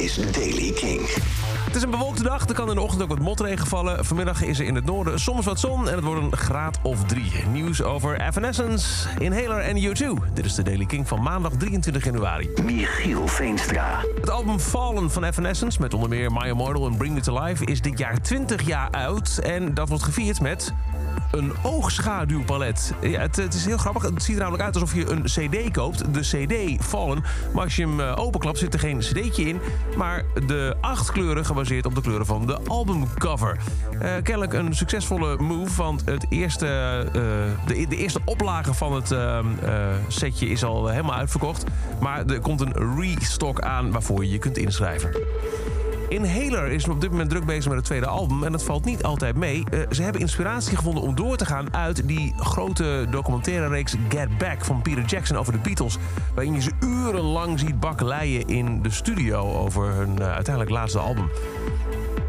is Daily King. Het is een bewolkte dag, er kan in de ochtend ook wat motregen vallen. Vanmiddag is er in het noorden soms wat zon en het wordt een graad of drie. Nieuws over Evanescence, Inhaler en U2. Dit is de Daily King van maandag 23 januari. Michiel Veenstra. Het album Fallen van Evanescence, met onder meer My Immortal en Bring Me To Life... is dit jaar 20 jaar oud en dat wordt gevierd met een oogschaduwpalet. Ja, het, het, is heel grappig. Het ziet er namelijk uit alsof je een cd koopt. De cd Fallen. Maar als je hem eh, openklapt zit er geen cd'tje in. Maar de acht kleuren gebaseerd op de kleuren van de albumcover. Uh, kennelijk een succesvolle move. Want het eerste, uh, de, de, eerste oplage van het setje is al helemaal uitverkocht. Maar er komt een restock aan waarvoor je je kunt inschrijven. Inhaler is op dit moment druk bezig met het tweede album en dat valt niet altijd mee. Uh, ze hebben inspiratie gevonden om door te gaan uit die grote documentaire reeks Get Back van Peter Jackson over de Beatles. Waarin je ze urenlang ziet bakkeleien in de studio over hun uh, uiteindelijk laatste album.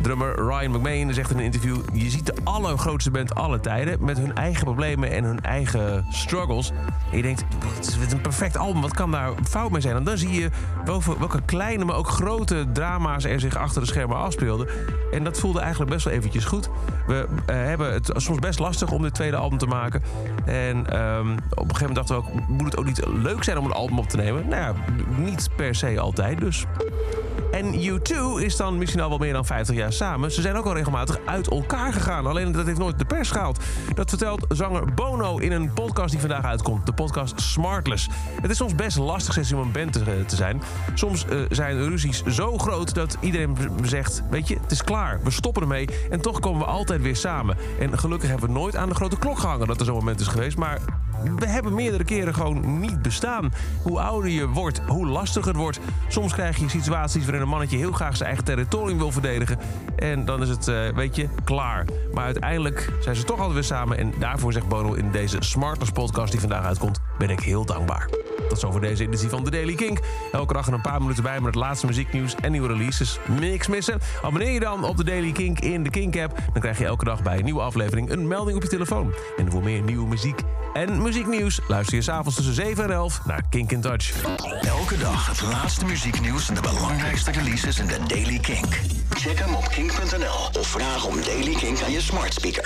Drummer Ryan McMahon zegt in een interview... je ziet de allergrootste band alle tijden... met hun eigen problemen en hun eigen struggles. En je denkt, het is een perfect album. Wat kan daar fout mee zijn? En dan zie je welke kleine, maar ook grote drama's... er zich achter de schermen afspeelden. En dat voelde eigenlijk best wel eventjes goed. We uh, hebben het soms best lastig om dit tweede album te maken. En um, op een gegeven moment dachten we ook... moet het ook niet leuk zijn om een album op te nemen? Nou ja, niet per se altijd dus. En U2 is dan misschien al wel meer dan 50 jaar samen. Ze zijn ook al regelmatig uit elkaar gegaan. Alleen dat heeft nooit de pers gehaald. Dat vertelt zanger Bono in een podcast die vandaag uitkomt. De podcast Smartless. Het is soms best lastig om een band te, te zijn. Soms uh, zijn ruzies zo groot dat iedereen zegt... weet je, het is klaar, we stoppen ermee. En toch komen we altijd weer samen. En gelukkig hebben we nooit aan de grote klok gehangen dat er zo'n moment is geweest. Maar we hebben meerdere keren gewoon niet bestaan. Hoe ouder je wordt, hoe lastiger het wordt. Soms krijg je situaties waarin een mannetje heel graag zijn eigen territorium wil verdedigen. En dan is het, uh, weet je, klaar. Maar uiteindelijk zijn ze toch altijd weer samen. En daarvoor zegt Bono in deze Smartless podcast die vandaag uitkomt... ben ik heel dankbaar. Tot zover deze editie van The Daily Kink. Elke dag er een paar minuten bij met het laatste muzieknieuws en nieuwe releases. Niks missen. Abonneer je dan op The Daily Kink in de Kink-app. Dan krijg je elke dag bij een nieuwe aflevering een melding op je telefoon. En voor meer nieuwe muziek en muzieknieuws luister je s'avonds tussen 7 en 11 naar Kink in Touch. Elke dag het laatste muzieknieuws en de belangrijkste releases in The Daily Kink. Check hem op kink.nl of vraag om Daily Kink aan je smart speaker.